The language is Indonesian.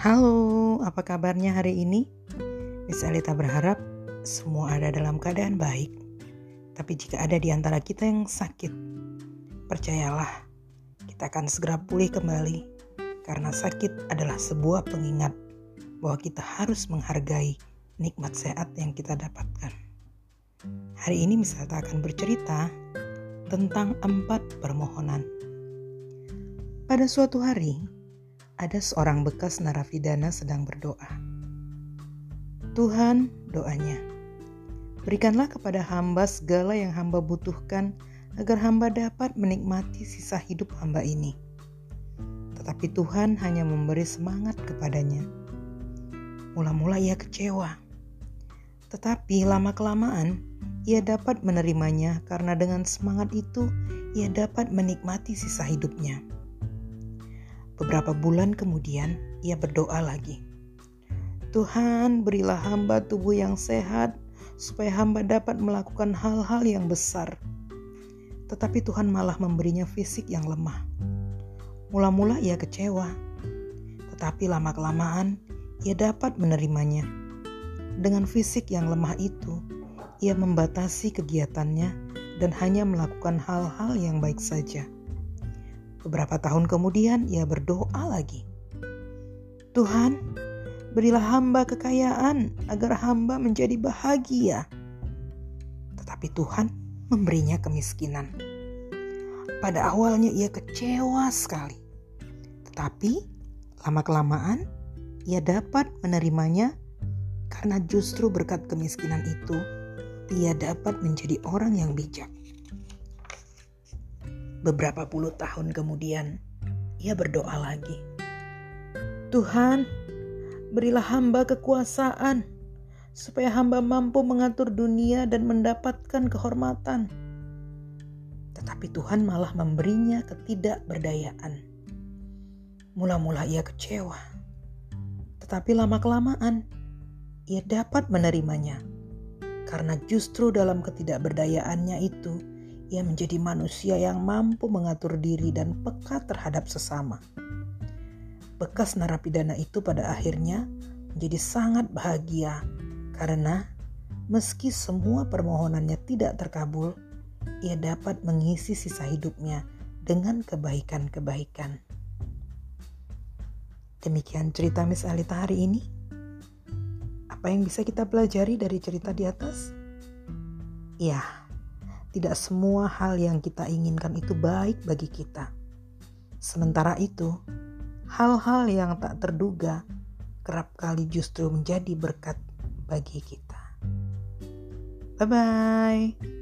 Halo, apa kabarnya hari ini? Miss Alita berharap semua ada dalam keadaan baik. Tapi jika ada di antara kita yang sakit, percayalah, kita akan segera pulih kembali. Karena sakit adalah sebuah pengingat bahwa kita harus menghargai nikmat sehat yang kita dapatkan. Hari ini Miss Alita akan bercerita tentang empat permohonan. Pada suatu hari, ada seorang bekas narapidana sedang berdoa. Tuhan, doanya, berikanlah kepada hamba segala yang hamba butuhkan agar hamba dapat menikmati sisa hidup hamba ini. Tetapi Tuhan hanya memberi semangat kepadanya. Mula-mula ia kecewa, tetapi lama-kelamaan ia dapat menerimanya karena dengan semangat itu ia dapat menikmati sisa hidupnya. Beberapa bulan kemudian, ia berdoa lagi. Tuhan, berilah hamba tubuh yang sehat, supaya hamba dapat melakukan hal-hal yang besar. Tetapi Tuhan malah memberinya fisik yang lemah. Mula-mula ia kecewa, tetapi lama-kelamaan ia dapat menerimanya. Dengan fisik yang lemah itu, ia membatasi kegiatannya dan hanya melakukan hal-hal yang baik saja. Beberapa tahun kemudian ia berdoa lagi. Tuhan, berilah hamba kekayaan agar hamba menjadi bahagia. Tetapi Tuhan memberinya kemiskinan. Pada awalnya ia kecewa sekali. Tetapi lama-kelamaan ia dapat menerimanya karena justru berkat kemiskinan itu ia dapat menjadi orang yang bijak. Beberapa puluh tahun kemudian, ia berdoa lagi. Tuhan, berilah hamba kekuasaan supaya hamba mampu mengatur dunia dan mendapatkan kehormatan. Tetapi Tuhan malah memberinya ketidakberdayaan. Mula-mula ia kecewa, tetapi lama-kelamaan ia dapat menerimanya karena justru dalam ketidakberdayaannya itu ia menjadi manusia yang mampu mengatur diri dan peka terhadap sesama. Bekas narapidana itu pada akhirnya menjadi sangat bahagia karena meski semua permohonannya tidak terkabul, ia dapat mengisi sisa hidupnya dengan kebaikan-kebaikan. Demikian cerita Miss Alita hari ini. Apa yang bisa kita pelajari dari cerita di atas? Ya, tidak semua hal yang kita inginkan itu baik bagi kita. Sementara itu, hal-hal yang tak terduga kerap kali justru menjadi berkat bagi kita. Bye bye.